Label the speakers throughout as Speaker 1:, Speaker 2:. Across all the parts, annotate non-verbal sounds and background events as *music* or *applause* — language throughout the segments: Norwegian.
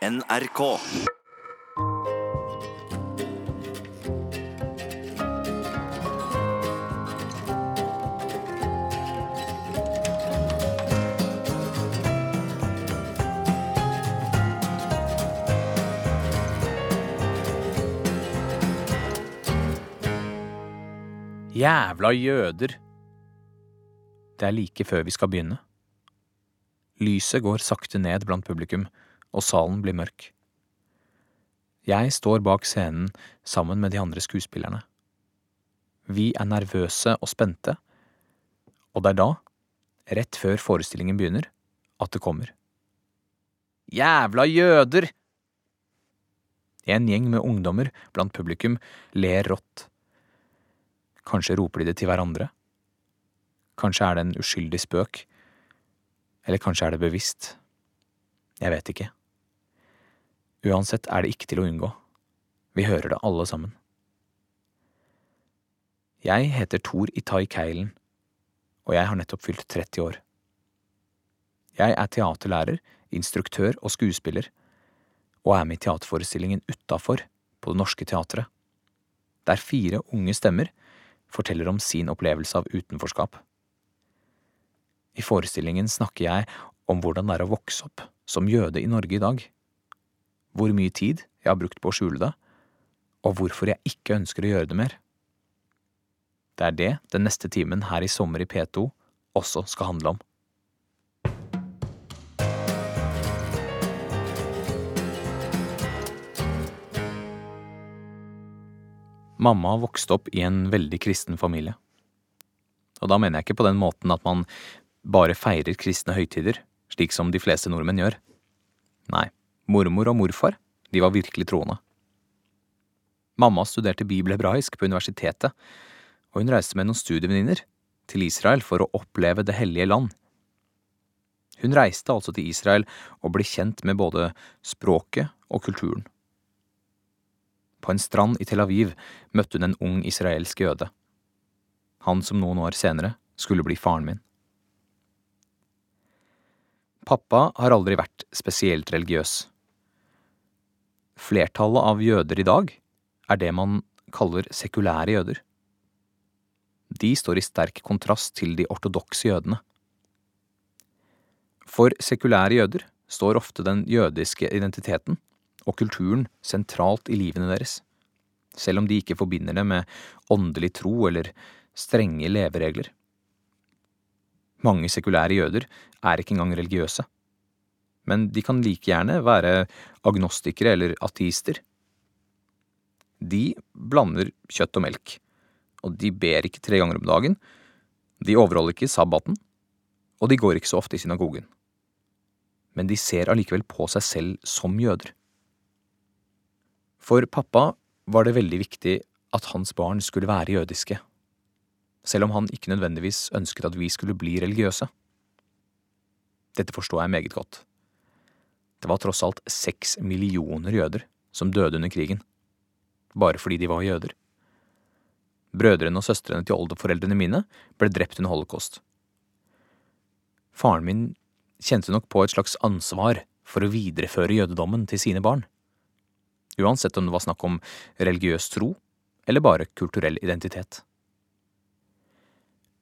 Speaker 1: NRK.
Speaker 2: Jævla jøder. Det er like før vi skal begynne. Lyset går sakte ned blant publikum, og salen blir mørk. Jeg står bak scenen sammen med de andre skuespillerne. Vi er nervøse og spente, og det er da, rett før forestillingen begynner, at det kommer. Jævla jøder! En gjeng med ungdommer blant publikum ler rått. Kanskje roper de det til hverandre? Kanskje er det en uskyldig spøk? Eller kanskje er det bevisst? Jeg vet ikke. Uansett er det ikke til å unngå. Vi hører det alle sammen. Jeg heter Tor Itai Keilen, og jeg har nettopp fylt 30 år. Jeg er teaterlærer, instruktør og skuespiller, og er med i teaterforestillingen Utafor på Det Norske Teatret, der fire unge stemmer forteller om sin opplevelse av utenforskap. I forestillingen snakker jeg om hvordan det er å vokse opp som jøde i Norge i dag, hvor mye tid jeg har brukt på å skjule det, og hvorfor jeg ikke ønsker å gjøre det mer. Det er det den neste timen her i sommer i P2 også skal handle om. Mamma vokste opp i en veldig kristen familie. Og da mener jeg ikke på den måten at man bare feirer kristne høytider, slik som de fleste nordmenn gjør. Nei, mormor og morfar, de var virkelig troende. Mamma studerte bibelhebraisk på universitetet, og hun reiste med noen studievenninner til Israel for å oppleve Det hellige land. Hun reiste altså til Israel og ble kjent med både språket og kulturen. På en strand i Tel Aviv møtte hun en ung israelsk jøde. Han som noen år senere skulle bli faren min. Pappa har aldri vært spesielt religiøs. Flertallet av jøder i dag er det man kaller sekulære jøder. De står i sterk kontrast til de ortodokse jødene. For sekulære jøder står ofte den jødiske identiteten og kulturen sentralt i livene deres, selv om de ikke forbinder det med åndelig tro eller strenge leveregler. Mange sekulære jøder er ikke engang religiøse, men de kan like gjerne være agnostikere eller ateister. De blander kjøtt og melk, og de ber ikke tre ganger om dagen, de overholder ikke sabbaten, og de går ikke så ofte i synagogen. Men de ser allikevel på seg selv som jøder. For pappa var det veldig viktig at hans barn skulle være jødiske, selv om han ikke nødvendigvis ønsket at vi skulle bli religiøse. Dette forstår jeg meget godt. Det var tross alt seks millioner jøder som døde under krigen, bare fordi de var jøder. Brødrene og søstrene til oldeforeldrene mine ble drept under holocaust. Faren min kjente nok på et slags ansvar for å videreføre jødedommen til sine barn uansett om det var snakk om religiøs tro eller bare kulturell identitet.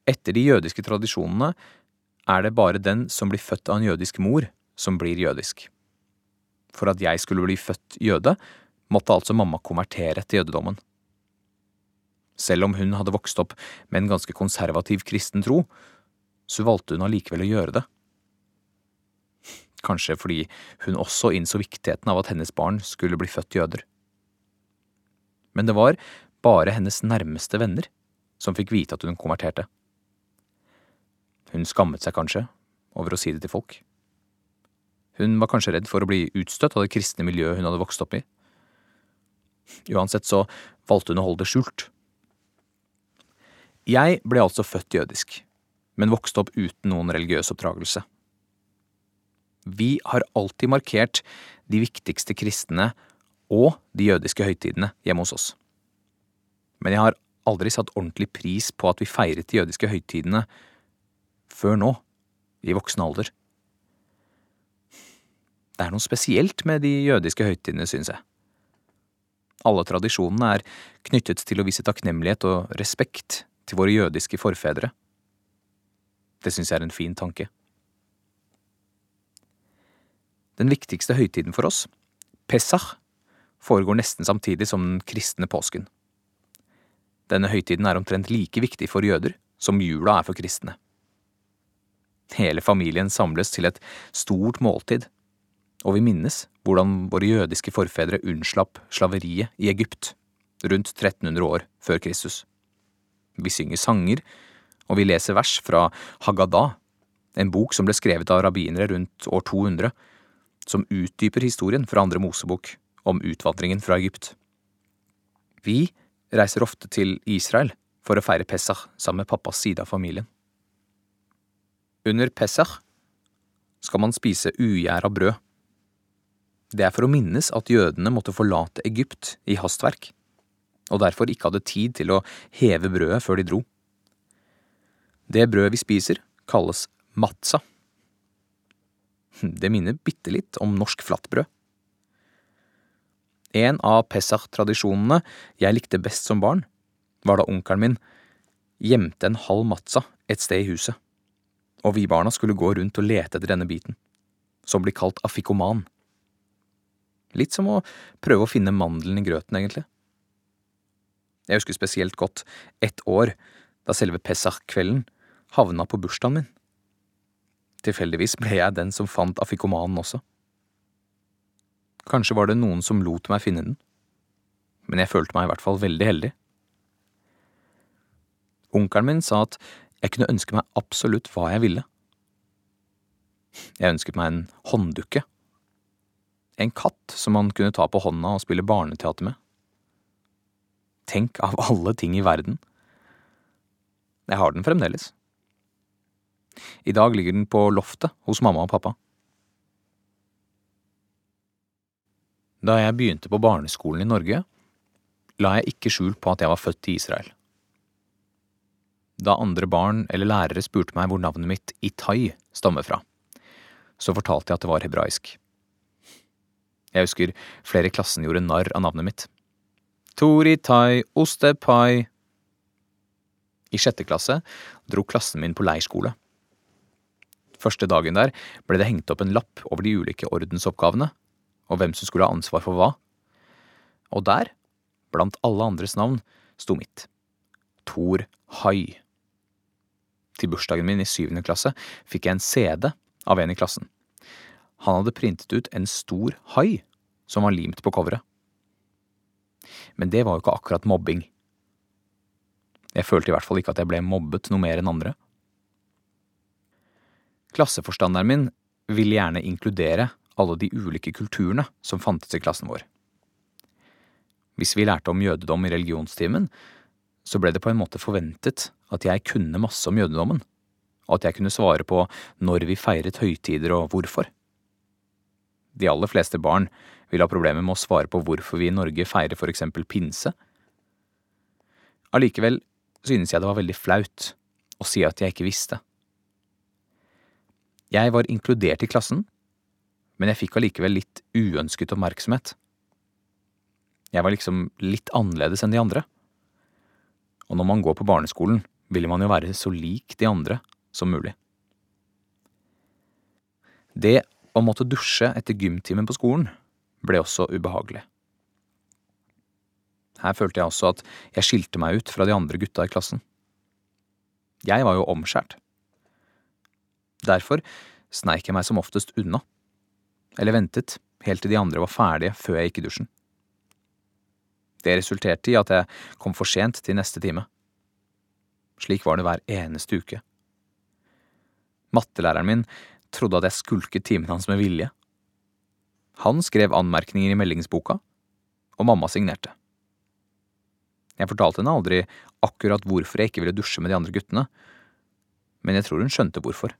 Speaker 2: Etter de jødiske tradisjonene er det bare den som blir født av en jødisk mor, som blir jødisk. For at jeg skulle bli født jøde, måtte altså mamma konvertere til jødedommen. Selv om hun hadde vokst opp med en ganske konservativ kristen tro, så valgte hun allikevel å gjøre det kanskje fordi hun også innså viktigheten av at hennes barn skulle bli født jøder. Men det var bare hennes nærmeste venner som fikk vite at hun konverterte. Hun skammet seg kanskje over å si det til folk. Hun var kanskje redd for å bli utstøtt av det kristne miljøet hun hadde vokst opp i. Uansett så valgte hun å holde det skjult. Jeg ble altså født jødisk, men vokste opp uten noen religiøs oppdragelse. Vi har alltid markert de viktigste kristne og de jødiske høytidene hjemme hos oss. Men jeg har aldri satt ordentlig pris på at vi feiret de jødiske høytidene før nå, i voksen alder. Det er noe spesielt med de jødiske høytidene, synes jeg. Alle tradisjonene er knyttet til å vise takknemlighet og respekt til våre jødiske forfedre. Det synes jeg er en fin tanke. Den viktigste høytiden for oss, Pesach, foregår nesten samtidig som den kristne påsken. Denne høytiden er omtrent like viktig for jøder som jula er for kristne. Hele familien samles til et stort måltid, og vi minnes hvordan våre jødiske forfedre unnslapp slaveriet i Egypt rundt 1300 år før Kristus. Vi synger sanger, og vi leser vers fra Haggadah, en bok som ble skrevet av rabbinere rundt år 200, som utdyper historien fra andre Mosebok om utvandringen fra Egypt. Vi reiser ofte til Israel for å feire Pesach sammen med pappas side av familien. Under Pesach skal man spise ugjæra brød. Det er for å minnes at jødene måtte forlate Egypt i hastverk, og derfor ikke hadde tid til å heve brødet før de dro. Det brødet vi spiser, kalles matza. Det minner bitte litt om norsk flatbrød. En av Pesach-tradisjonene jeg likte best som barn, var da onkelen min gjemte en halv matza et sted i huset, og vi barna skulle gå rundt og lete etter denne biten, som blir kalt afikoman. Litt som å prøve å finne mandelen i grøten, egentlig. Jeg husker spesielt godt ett år da selve Pesach-kvelden havna på bursdagen min. Tilfeldigvis ble jeg den som fant afikomanen også. Kanskje var det noen som lot meg finne den, men jeg følte meg i hvert fall veldig heldig. Onkelen min sa at jeg kunne ønske meg absolutt hva jeg ville. Jeg ønsket meg en hånddukke. En katt som man kunne ta på hånda og spille barneteater med. Tenk av *laughs* alle ting i verden. Jeg har den fremdeles. I dag ligger den på loftet hos mamma og pappa. Da jeg begynte på barneskolen i Norge, la jeg ikke skjul på at jeg var født i Israel. Da andre barn eller lærere spurte meg hvor navnet mitt Itai stammer fra, så fortalte jeg at det var hebraisk. Jeg husker flere i klassen gjorde narr av navnet mitt. Tori Tai Ostepai. I sjette klasse dro klassen min på leirskole. Første dagen der ble det hengt opp en lapp over de ulike ordensoppgavene og hvem som skulle ha ansvar for hva. Og der, blant alle andres navn, sto mitt. Thor Hai. Til bursdagen min i syvende klasse fikk jeg en CD av en i klassen. Han hadde printet ut en stor hai som var limt på coveret. Men det var jo ikke akkurat mobbing. Jeg følte i hvert fall ikke at jeg ble mobbet noe mer enn andre. Klasseforstanderen min ville gjerne inkludere alle de ulike kulturene som fantes i klassen vår. Hvis vi lærte om jødedom i religionstimen, så ble det på en måte forventet at jeg kunne masse om jødedommen, og at jeg kunne svare på når vi feiret høytider og hvorfor. De aller fleste barn vil ha problemer med å svare på hvorfor vi i Norge feirer for eksempel pinse. Allikevel synes jeg det var veldig flaut å si at jeg ikke visste. Jeg var inkludert i klassen, men jeg fikk allikevel litt uønsket oppmerksomhet. Jeg var liksom litt annerledes enn de andre. Og når man går på barneskolen, vil man jo være så lik de andre som mulig. Det å måtte dusje etter gymtimen på skolen ble også ubehagelig. Her følte jeg også at jeg skilte meg ut fra de andre gutta i klassen. Jeg var jo omskjært. Derfor sneik jeg meg som oftest unna eller ventet helt til de andre var ferdige før jeg gikk i dusjen. Det resulterte i at jeg kom for sent til neste time. Slik var det hver eneste uke. Mattelæreren min trodde at jeg skulket timen hans med vilje. Han skrev anmerkninger i meldingsboka, og mamma signerte. Jeg fortalte henne aldri akkurat hvorfor jeg ikke ville dusje med de andre guttene, men jeg tror hun skjønte hvorfor.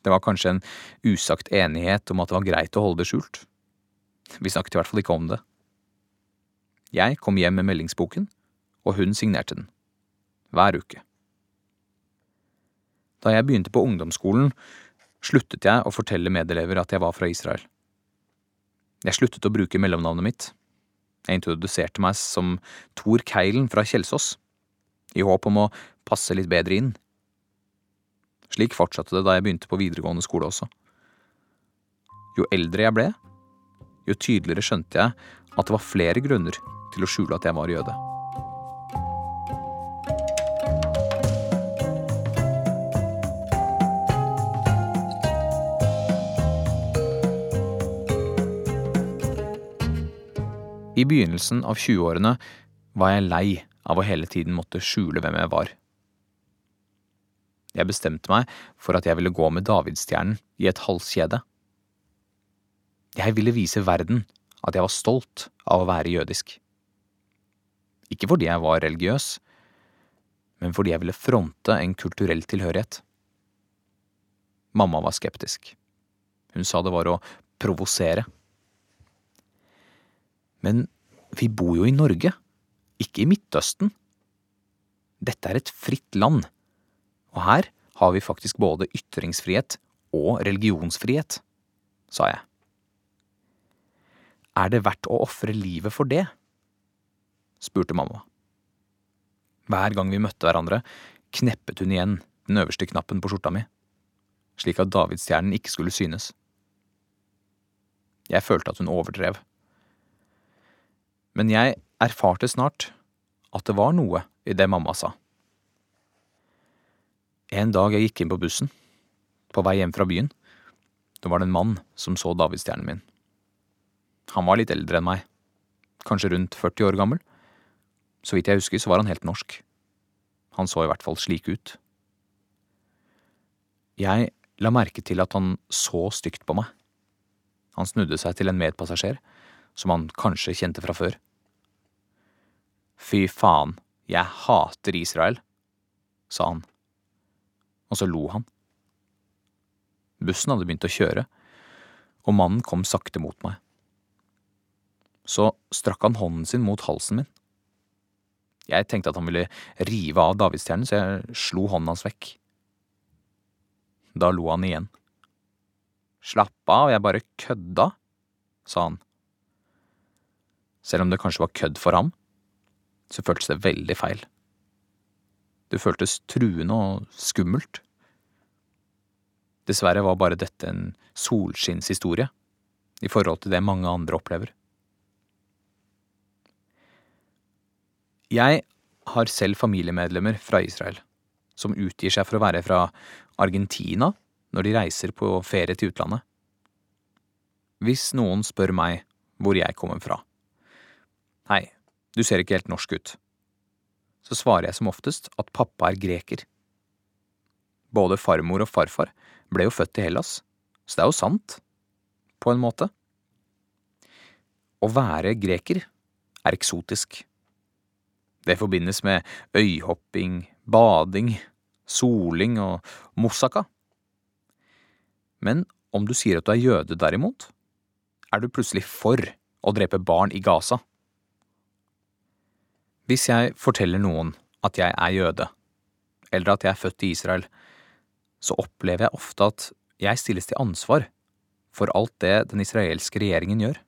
Speaker 2: Det var kanskje en usagt enighet om at det var greit å holde det skjult. Vi snakket i hvert fall ikke om det. Jeg kom hjem med meldingsboken, og hun signerte den. Hver uke. Da jeg begynte på ungdomsskolen, sluttet jeg å fortelle medelever at jeg var fra Israel. Jeg sluttet å bruke mellomnavnet mitt. Jeg introduserte meg som Thor Keilen fra Kjelsås, i håp om å passe litt bedre inn. Slik fortsatte det da jeg begynte på videregående skole også. Jo eldre jeg ble, jo tydeligere skjønte jeg at det var flere grunner til å skjule at jeg var jøde. I begynnelsen av 20-årene var jeg lei av å hele tiden måtte skjule hvem jeg var. Jeg bestemte meg for at jeg ville gå med davidsstjernen i et halskjede. Jeg ville vise verden at jeg var stolt av å være jødisk. Ikke fordi jeg var religiøs, men fordi jeg ville fronte en kulturell tilhørighet. Mamma var skeptisk. Hun sa det var å provosere. Men vi bor jo i Norge, ikke i Midtøsten. Dette er et fritt land, og her har vi faktisk både ytringsfrihet og religionsfrihet, sa jeg. Er det verdt å ofre livet for det? spurte mamma. Hver gang vi møtte hverandre, kneppet hun igjen den øverste knappen på skjorta mi, slik at davidsstjernen ikke skulle synes. Jeg følte at hun overdrev. Men jeg erfarte snart at det var noe i det mamma sa. En dag jeg gikk inn på bussen, på vei hjem fra byen, da var det en mann som så davidsstjernen min. Han var litt eldre enn meg, kanskje rundt 40 år gammel. Så vidt jeg husker, så var han helt norsk. Han så i hvert fall slik ut. Jeg la merke til at han så stygt på meg. Han snudde seg til en medpassasjer, som han kanskje kjente fra før. Fy faen, jeg hater Israel, sa han, og så lo han. Bussen hadde begynt å kjøre, og mannen kom sakte mot meg. Så strakk han hånden sin mot halsen min. Jeg tenkte at han ville rive av davidsstjernen, så jeg slo hånden hans vekk. Da lo han igjen. Slapp av, jeg bare kødda, sa han. Selv om det kanskje var kødd for ham, så føltes det veldig feil. Det føltes truende og skummelt. Dessverre var bare dette en solskinnshistorie i forhold til det mange andre opplever. Jeg har selv familiemedlemmer fra Israel som utgir seg for å være fra Argentina når de reiser på ferie til utlandet. Hvis noen spør meg hvor jeg kommer fra. Hei, du ser ikke helt norsk ut. Så svarer jeg som oftest at pappa er greker. Både farmor og farfar ble jo født i Hellas, så det er jo sant, på en måte. Å være greker er eksotisk. Det forbindes med øyhopping, bading, soling og moussaka. Men om du sier at du er jøde, derimot, er du plutselig for å drepe barn i Gaza. Hvis jeg forteller noen at jeg er jøde, eller at jeg er født i Israel, så opplever jeg ofte at jeg stilles til ansvar for alt det den israelske regjeringen gjør.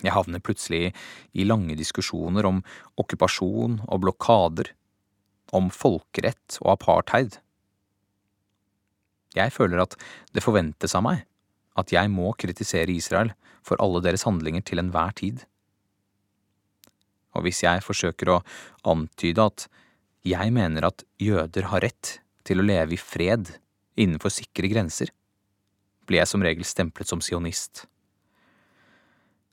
Speaker 2: Jeg havner plutselig i lange diskusjoner om okkupasjon og blokader, om folkerett og apartheid. Jeg føler at det forventes av meg at jeg må kritisere Israel for alle deres handlinger til enhver tid. Og hvis jeg forsøker å antyde at jeg mener at jøder har rett til å leve i fred innenfor sikre grenser, blir jeg som regel stemplet som sionist.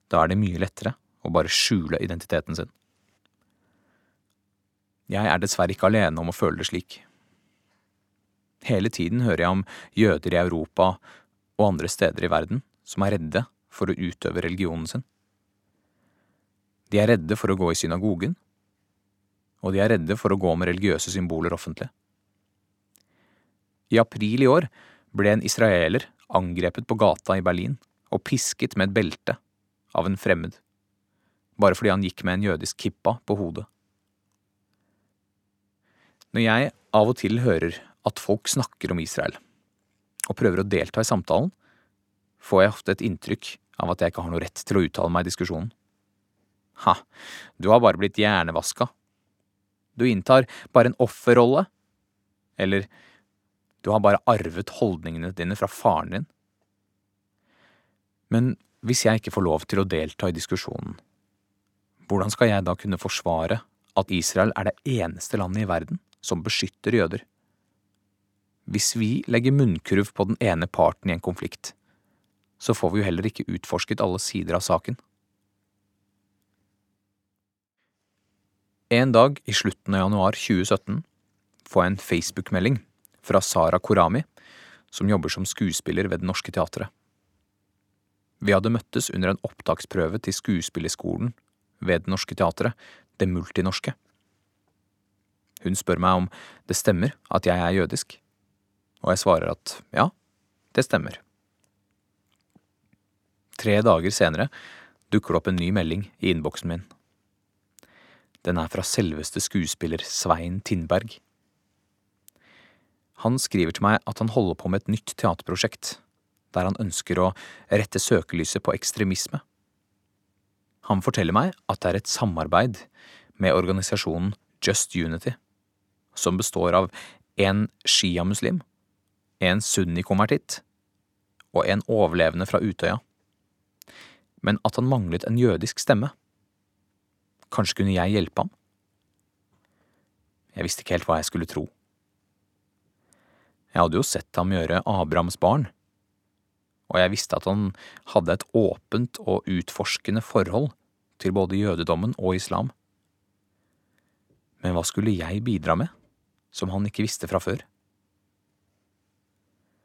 Speaker 2: Da er det mye lettere å bare skjule identiteten sin. Jeg er dessverre ikke alene om å føle det slik. Hele tiden hører jeg om jøder i Europa og andre steder i verden som er redde for å utøve religionen sin. De er redde for å gå i synagogen, og de er redde for å gå med religiøse symboler offentlig. I april i år ble en israeler angrepet på gata i Berlin og pisket med et belte av en fremmed, bare fordi han gikk med en jødisk kippa på hodet. Når jeg av og til hører at folk snakker om Israel, og prøver å delta i samtalen, får jeg ofte et inntrykk av at jeg ikke har noe rett til å uttale meg i diskusjonen. Ha, du har bare blitt hjernevaska. Du inntar bare en offerrolle. Eller du har bare arvet holdningene dine fra faren din. Men hvis jeg ikke får lov til å delta i diskusjonen, hvordan skal jeg da kunne forsvare at Israel er det eneste landet i verden som beskytter jøder? Hvis vi legger munnkurv på den ene parten i en konflikt, så får vi jo heller ikke utforsket alle sider av saken. En dag i slutten av januar 2017 får jeg en Facebook-melding fra Sara Korami, som jobber som skuespiller ved Det Norske Teatret. Vi hadde møttes under en opptaksprøve til skuespillerskolen ved Det Norske Teatret, Det Multinorske. Hun spør meg om det stemmer at jeg er jødisk, og jeg svarer at ja, det stemmer. Tre dager senere dukker det opp en ny melding i innboksen min. Den er fra selveste skuespiller Svein Tindberg. Han skriver til meg at han holder på med et nytt teaterprosjekt der han ønsker å rette søkelyset på ekstremisme. Han forteller meg at det er et samarbeid med organisasjonen Just Unity, som består av en sjiamuslim, en sunnikonvertitt og en overlevende fra Utøya, men at han manglet en jødisk stemme. Kanskje kunne jeg hjelpe ham? Jeg visste ikke helt hva jeg skulle tro. Jeg hadde jo sett ham gjøre Abrahams barn, og jeg visste at han hadde et åpent og utforskende forhold til både jødedommen og islam. Men hva skulle jeg bidra med, som han ikke visste fra før?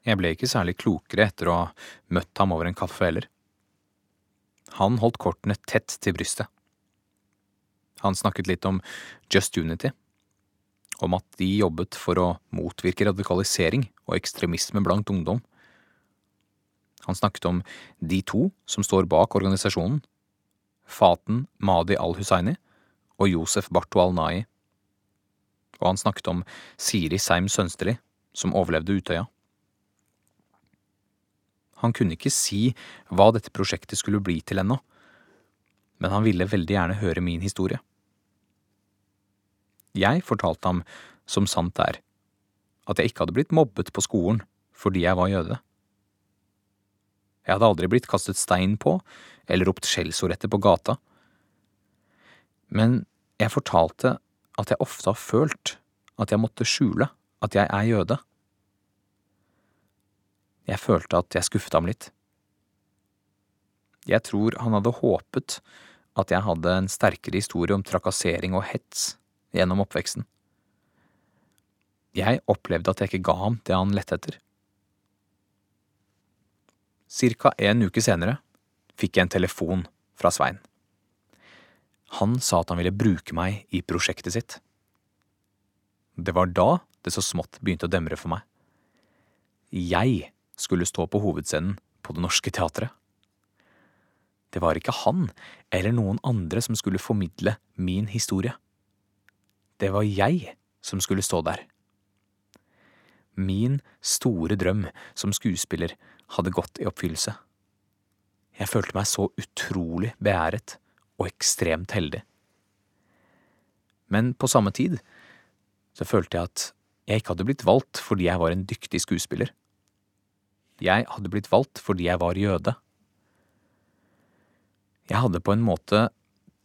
Speaker 2: Jeg ble ikke særlig klokere etter å ha møtt ham over en kaffe heller. Han holdt kortene tett til brystet. Han snakket litt om Just Unity, om at de jobbet for å motvirke radikalisering og ekstremisme blant ungdom han snakket om de to som står bak organisasjonen, Faten Madi al-Hussaini og Josef Barto al-Nai. Og han snakket om Siri Seim Sønsterli, som overlevde Utøya. Han kunne ikke si hva dette prosjektet skulle bli til ennå, men han ville veldig gjerne høre min historie. Jeg fortalte ham, som sant er, at jeg ikke hadde blitt mobbet på skolen fordi jeg var jøde. Jeg hadde aldri blitt kastet stein på eller ropt skjellsord etter på gata. Men jeg fortalte at jeg ofte har følt at jeg måtte skjule at jeg er jøde. Jeg følte at jeg skuffet ham litt. Jeg tror han hadde håpet at jeg hadde en sterkere historie om trakassering og hets gjennom oppveksten. Jeg opplevde at jeg ikke ga ham det han lette etter. Cirka en uke senere fikk jeg en telefon fra Svein. Han sa at han ville bruke meg i prosjektet sitt. Det var da det så smått begynte å demre for meg. Jeg skulle stå på hovedscenen på Det Norske Teatret. Det var ikke han eller noen andre som skulle formidle min historie. Det var jeg som skulle stå der. Min store drøm som skuespiller hadde gått i oppfyllelse. Jeg følte meg så utrolig beæret og ekstremt heldig. Men på samme tid så følte jeg at jeg ikke hadde blitt valgt fordi jeg var en dyktig skuespiller. Jeg hadde blitt valgt fordi jeg var jøde. Jeg hadde på en måte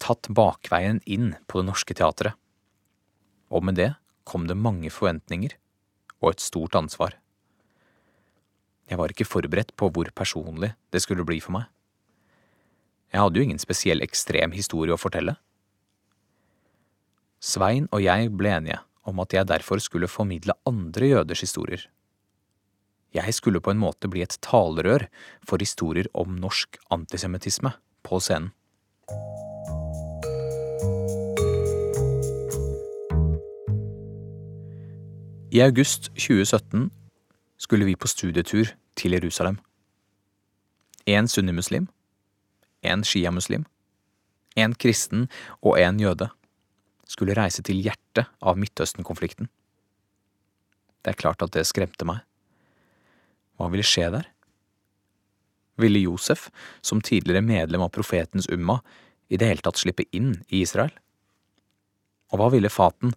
Speaker 2: tatt bakveien inn på Det Norske Teatret, og med det kom det mange forventninger og et stort ansvar. Jeg var ikke forberedt på hvor personlig det skulle bli for meg. Jeg hadde jo ingen spesiell ekstrem historie å fortelle. Svein og jeg ble enige om at jeg derfor skulle formidle andre jøders historier. Jeg skulle på en måte bli et talerør for historier om norsk antisemittisme på scenen. I august 2017 skulle vi på studietur til Jerusalem. En sunnimuslim, en sjiamuslim, en kristen og en jøde skulle reise til hjertet av Midtøsten-konflikten. Det er klart at det skremte meg. Hva ville skje der? Ville Josef, som tidligere medlem av profetens umma, i det hele tatt slippe inn i Israel? Og hva ville Faten,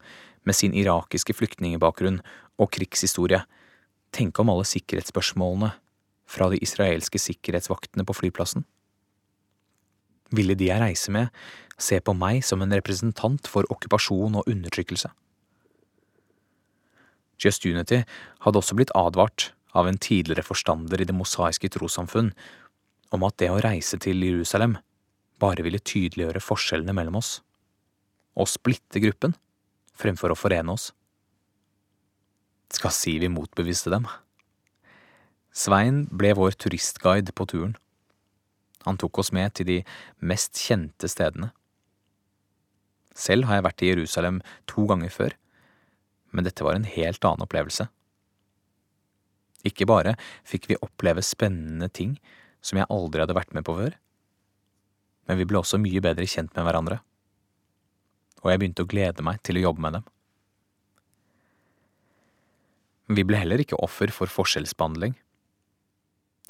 Speaker 2: med sin irakiske flyktningebakgrunn og krigshistorie, tenke om alle sikkerhetsspørsmålene fra de israelske sikkerhetsvaktene på flyplassen? Ville de jeg reiser med, se på meg som en representant for okkupasjon og undertrykkelse? Just Unity hadde også blitt advart av en tidligere forstander i det mosaiske trossamfunn om at det å reise til Jerusalem bare ville tydeliggjøre forskjellene mellom oss, og splitte gruppen fremfor å forene oss. Skal si vi motbeviste dem. Svein ble vår turistguide på turen. Han tok oss med til de mest kjente stedene. Selv har jeg vært i Jerusalem to ganger før, men dette var en helt annen opplevelse. Ikke bare fikk vi oppleve spennende ting som jeg aldri hadde vært med på før, men vi ble også mye bedre kjent med hverandre, og jeg begynte å glede meg til å jobbe med dem. Vi ble heller ikke offer for forskjellsbehandling.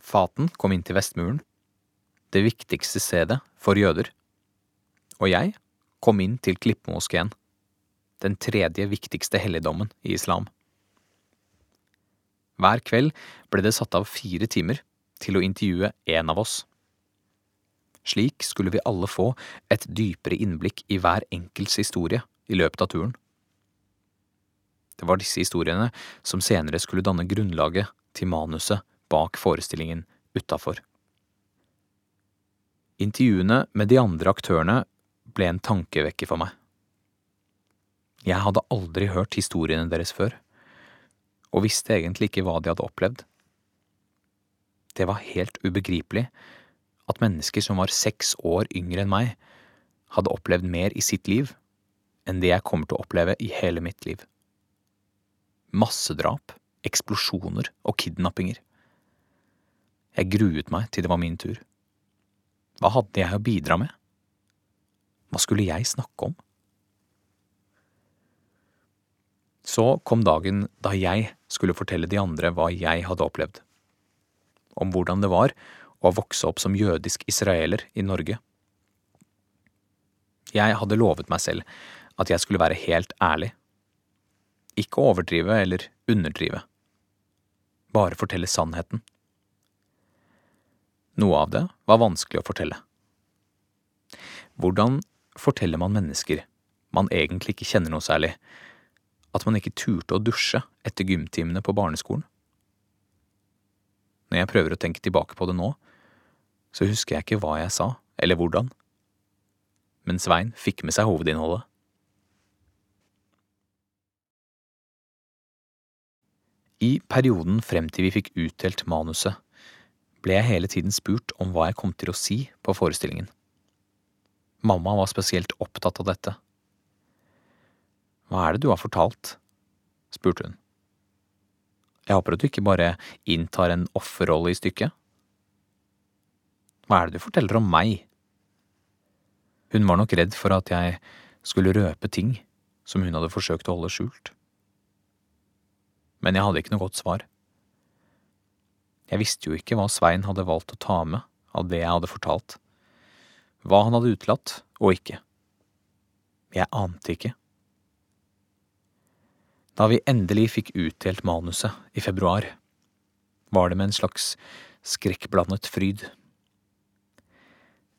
Speaker 2: Faten kom inn til Vestmuren, det viktigste stedet for jøder, og jeg kom inn til Klippemoskeen, den tredje viktigste helligdommen i islam. Hver kveld ble det satt av fire timer til å intervjue en av oss. Slik skulle vi alle få et dypere innblikk i hver enkelts historie i løpet av turen. Det var disse historiene som senere skulle danne grunnlaget til manuset bak forestillingen utafor. Intervjuene med de andre aktørene ble en tankevekker for meg. Jeg hadde aldri hørt historiene deres før og visste egentlig ikke hva de hadde opplevd. Det var helt ubegripelig at mennesker som var seks år yngre enn meg, hadde opplevd mer i sitt liv enn det jeg kommer til å oppleve i hele mitt liv. Massedrap, eksplosjoner og kidnappinger. Jeg gruet meg til det var min tur. Hva hadde jeg å bidra med? Hva skulle jeg snakke om? Så kom dagen da jeg skulle fortelle de andre hva jeg hadde opplevd. Om hvordan det var å vokse opp som jødisk israeler i Norge. Jeg hadde lovet meg selv at jeg skulle være helt ærlig. Ikke overdrive eller underdrive. Bare fortelle sannheten. Noe av det var vanskelig å fortelle. Hvordan forteller man mennesker man egentlig ikke kjenner noe særlig, at man ikke turte å dusje etter gymtimene på barneskolen. Når jeg prøver å tenke tilbake på det nå, så husker jeg ikke hva jeg sa, eller hvordan. Men Svein fikk med seg hovedinnholdet. I perioden frem til vi fikk utdelt manuset, ble jeg hele tiden spurt om hva jeg kom til å si på forestillingen. Mamma var spesielt opptatt av dette. Hva er det du har fortalt? spurte hun. Jeg håper at du ikke bare inntar en offerrolle i stykket. Hva er det du forteller om meg? Hun var nok redd for at jeg skulle røpe ting som hun hadde forsøkt å holde skjult. Men jeg hadde ikke noe godt svar. Jeg visste jo ikke hva Svein hadde valgt å ta med av det jeg hadde fortalt, hva han hadde utelatt og ikke. Jeg ante ikke. Da vi endelig fikk utdelt manuset i februar, var det med en slags skrekkblandet fryd.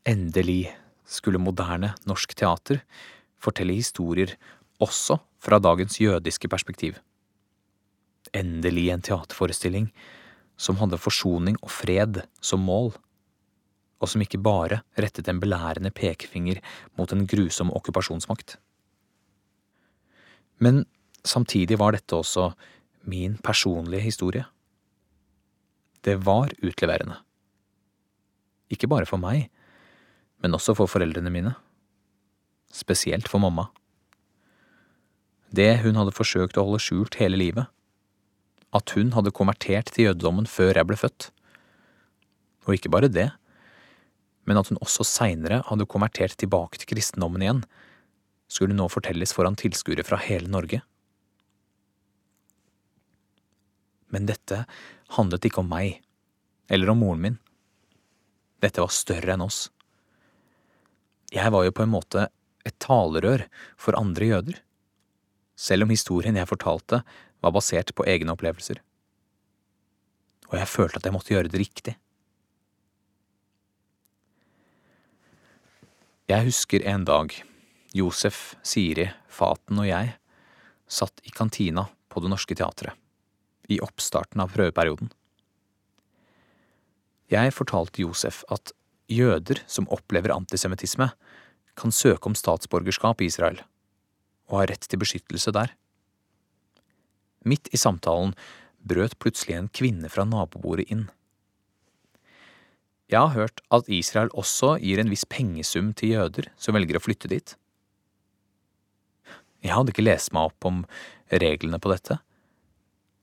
Speaker 2: Endelig skulle moderne norsk teater fortelle historier også fra dagens jødiske perspektiv. Endelig en teaterforestilling som hadde forsoning og fred som mål, og som ikke bare rettet en belærende pekefinger mot en grusom okkupasjonsmakt. Men samtidig var dette også min personlige historie. Det var utleverende. Ikke bare for meg, men også for foreldrene mine. Spesielt for mamma. Det hun hadde forsøkt å holde skjult hele livet. At hun hadde konvertert til jødedommen før jeg ble født. Og ikke bare det, men at hun også seinere hadde konvertert tilbake til kristendommen igjen, skulle nå fortelles foran tilskuere fra hele Norge. Men dette handlet ikke om meg, eller om moren min. Dette var større enn oss. Jeg var jo på en måte et talerør for andre jøder, selv om historien jeg fortalte var basert på egne opplevelser. Og jeg følte at jeg måtte gjøre det riktig. Jeg husker en dag Josef, Siri, Faten og jeg satt i kantina på Det Norske Teatret, i oppstarten av prøveperioden. Jeg fortalte Josef at jøder som opplever antisemittisme, kan søke om statsborgerskap i Israel, og har rett til beskyttelse der. Midt i samtalen brøt plutselig en kvinne fra nabobordet inn. Jeg har hørt at Israel også gir en viss pengesum til jøder som velger å flytte dit. Jeg hadde ikke lest meg opp om reglene på dette,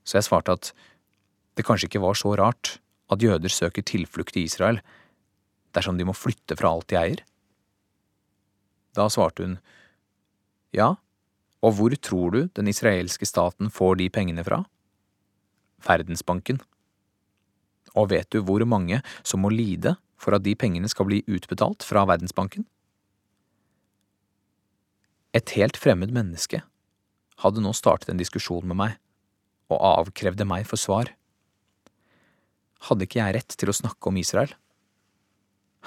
Speaker 2: så jeg svarte at det kanskje ikke var så rart at jøder søker tilflukt i Israel dersom de må flytte fra alt de eier? Da svarte hun ja, og hvor tror du den israelske staten får de pengene fra? Verdensbanken. Og vet du hvor mange som må lide for at de pengene skal bli utbetalt fra Verdensbanken? Et helt fremmed menneske hadde nå startet en diskusjon med meg, og avkrevde meg for svar. Hadde ikke jeg rett til å snakke om Israel?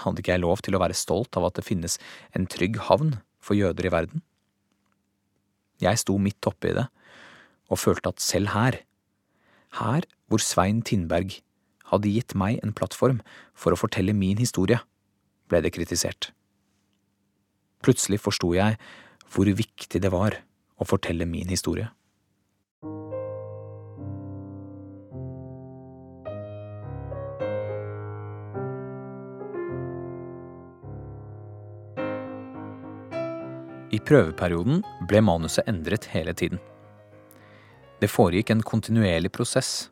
Speaker 2: Hadde ikke jeg lov til å være stolt av at det finnes en trygg havn for jøder i verden? Jeg sto midt oppe i det, og følte at selv her, her hvor Svein Tindberg hadde gitt meg en plattform for å fortelle min historie, ble det kritisert. Plutselig forsto jeg hvor viktig det var å fortelle min historie. I prøveperioden ble manuset endret hele tiden. Det foregikk en kontinuerlig prosess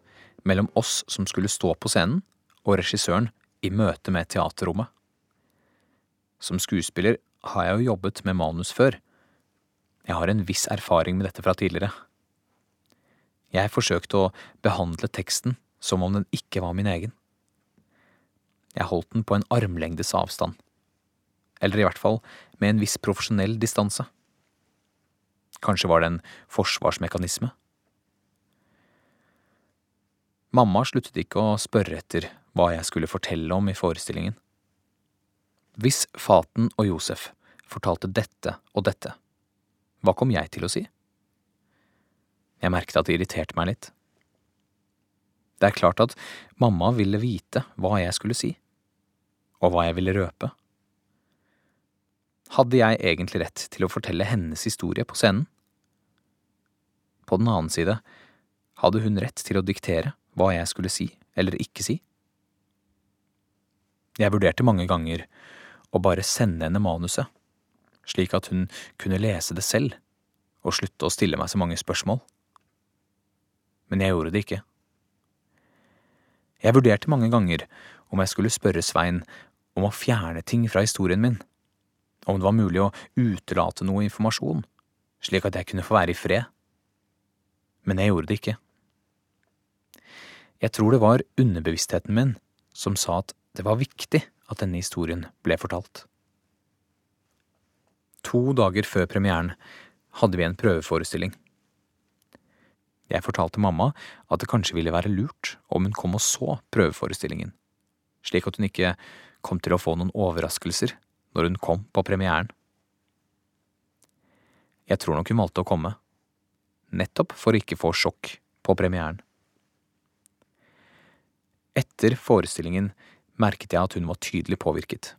Speaker 2: mellom oss som skulle stå på scenen, og regissøren i møte med teaterrommet. Som skuespiller har jeg jo jobbet med manus før, jeg har en viss erfaring med dette fra tidligere. Jeg forsøkte å behandle teksten som om den ikke var min egen. Jeg holdt den på en armlengdes avstand. Eller i hvert fall med en viss profesjonell distanse. Kanskje var det en forsvarsmekanisme? Mamma sluttet ikke å spørre etter hva jeg skulle fortelle om i forestillingen. Hvis Faten og Josef fortalte dette og dette, hva kom jeg til å si? Jeg merket at det irriterte meg litt. Det er klart at mamma ville vite hva jeg skulle si, og hva jeg ville røpe. Hadde jeg egentlig rett til å fortelle hennes historie på scenen? På den annen side, hadde hun rett til å diktere hva jeg skulle si eller ikke si? Jeg vurderte mange ganger å bare sende henne manuset slik at hun kunne lese det selv og slutte å stille meg så mange spørsmål. Men jeg gjorde det ikke. Jeg vurderte mange ganger om jeg skulle spørre Svein om å fjerne ting fra historien min, om det var mulig å utelate noe informasjon, slik at jeg kunne få være i fred. Men jeg gjorde det ikke. Jeg tror det var underbevisstheten min som sa at det var viktig at denne historien ble fortalt. To dager før premieren hadde vi en prøveforestilling. Jeg fortalte mamma at det kanskje ville være lurt om hun kom og så prøveforestillingen, slik at hun ikke kom til å få noen overraskelser når hun kom på premieren. Jeg tror nok hun valgte å komme, nettopp for å ikke få sjokk på premieren. Etter forestillingen merket jeg at hun var tydelig påvirket.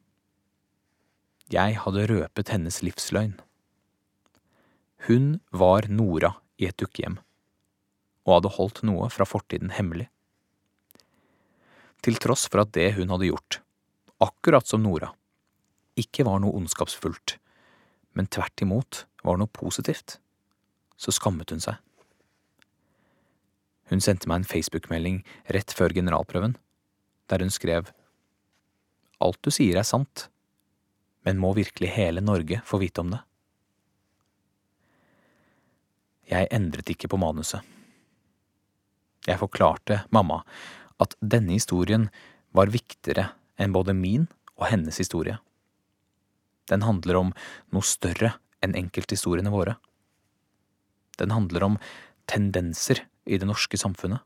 Speaker 2: Jeg hadde røpet hennes livsløgn. Hun var Nora i et dukkehjem, og hadde holdt noe fra fortiden hemmelig. Til tross for at det hun hadde gjort, akkurat som Nora, ikke var noe ondskapsfullt, men tvert imot var noe positivt, så skammet hun seg. Hun sendte meg en Facebook-melding rett før generalprøven, der hun skrev Alt du sier er sant, men må virkelig hele Norge få vite om det? Jeg endret ikke på manuset. Jeg forklarte mamma at denne historien var viktigere enn både min og hennes historie. Den handler om noe større enn enkelthistoriene våre. Den handler om tendenser i det norske samfunnet.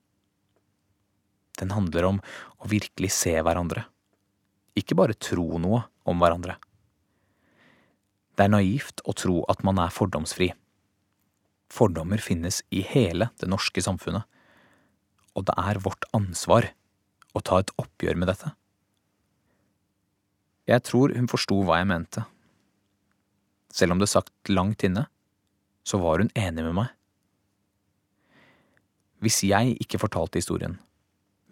Speaker 2: Den handler om å virkelig se hverandre, ikke bare tro noe om hverandre. Det er naivt å tro at man er fordomsfri. Fordommer finnes i hele det norske samfunnet, og det er vårt ansvar å ta et oppgjør med dette. Jeg tror hun forsto hva jeg mente. Selv om det sagt langt inne, så var hun enig med meg. Hvis jeg ikke fortalte historien,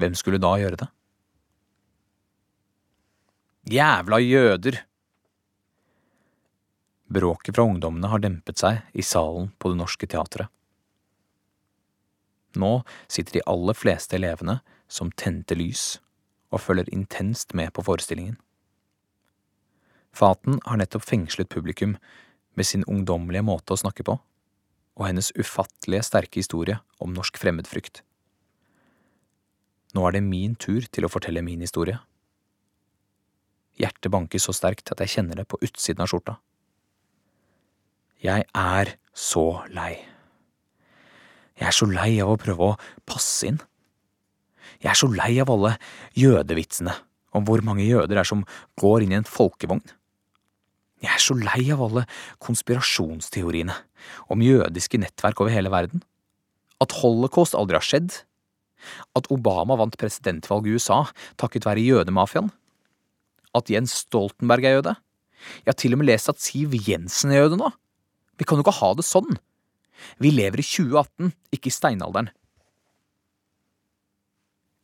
Speaker 2: hvem skulle da gjøre det? Jævla jøder! Bråket fra ungdommene har dempet seg i salen på Det Norske Teatret. Nå sitter de aller fleste elevene som tente lys og følger intenst med på forestillingen. Faten har nettopp fengslet publikum med sin ungdommelige måte å snakke på, og hennes ufattelige sterke historie om norsk fremmedfrykt. Nå er det min tur til å fortelle min historie. Hjertet banker så sterkt at jeg kjenner det på utsiden av skjorta. Jeg er så lei. Jeg er så lei av å prøve å passe inn. Jeg er så lei av alle jødevitsene om hvor mange jøder er som går inn i en folkevogn. Jeg er så lei av alle konspirasjonsteoriene om jødiske nettverk over hele verden. At holocaust aldri har skjedd. At Obama vant presidentvalget i USA takket være jødemafiaen. At Jens Stoltenberg er jøde. Jeg har til og med lest at Siv Jensen er jøde nå. Vi kan jo ikke ha det sånn. Vi lever i 2018, ikke i steinalderen.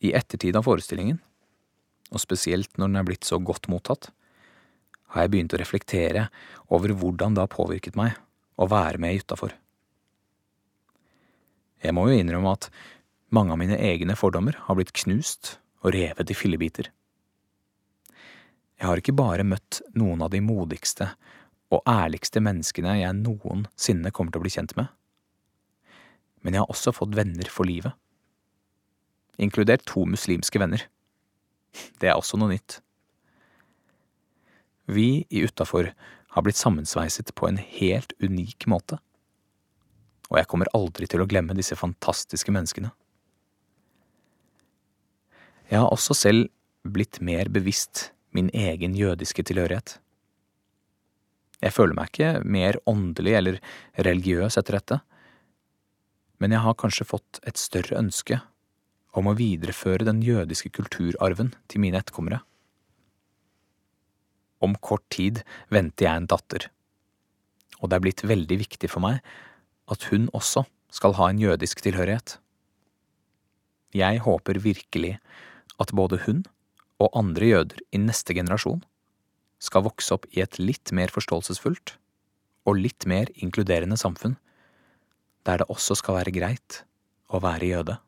Speaker 2: I ettertid av forestillingen, og spesielt når den er blitt så godt mottatt, har jeg begynt å reflektere over hvordan det har påvirket meg å være med utafor. Jeg må jo innrømme at mange av mine egne fordommer har blitt knust og revet i fillebiter. Jeg har ikke bare møtt noen av de modigste og ærligste menneskene jeg noensinne kommer til å bli kjent med, men jeg har også fått venner for livet. Inkludert to muslimske venner. Det er også noe nytt. Vi i Utafor har blitt sammensveiset på en helt unik måte. Og jeg kommer aldri til å glemme disse fantastiske menneskene. Jeg har også selv blitt mer bevisst min egen jødiske tilhørighet. Jeg føler meg ikke mer åndelig eller religiøs etter dette, men jeg har kanskje fått et større ønske om å videreføre den jødiske kulturarven til mine etterkommere. Om kort tid venter jeg en datter, og det er blitt veldig viktig for meg at hun også skal ha en jødisk tilhørighet. Jeg håper virkelig at både hun og andre jøder i neste generasjon skal vokse opp i et litt mer forståelsesfullt og litt mer inkluderende samfunn, der det også skal være greit å være jøde.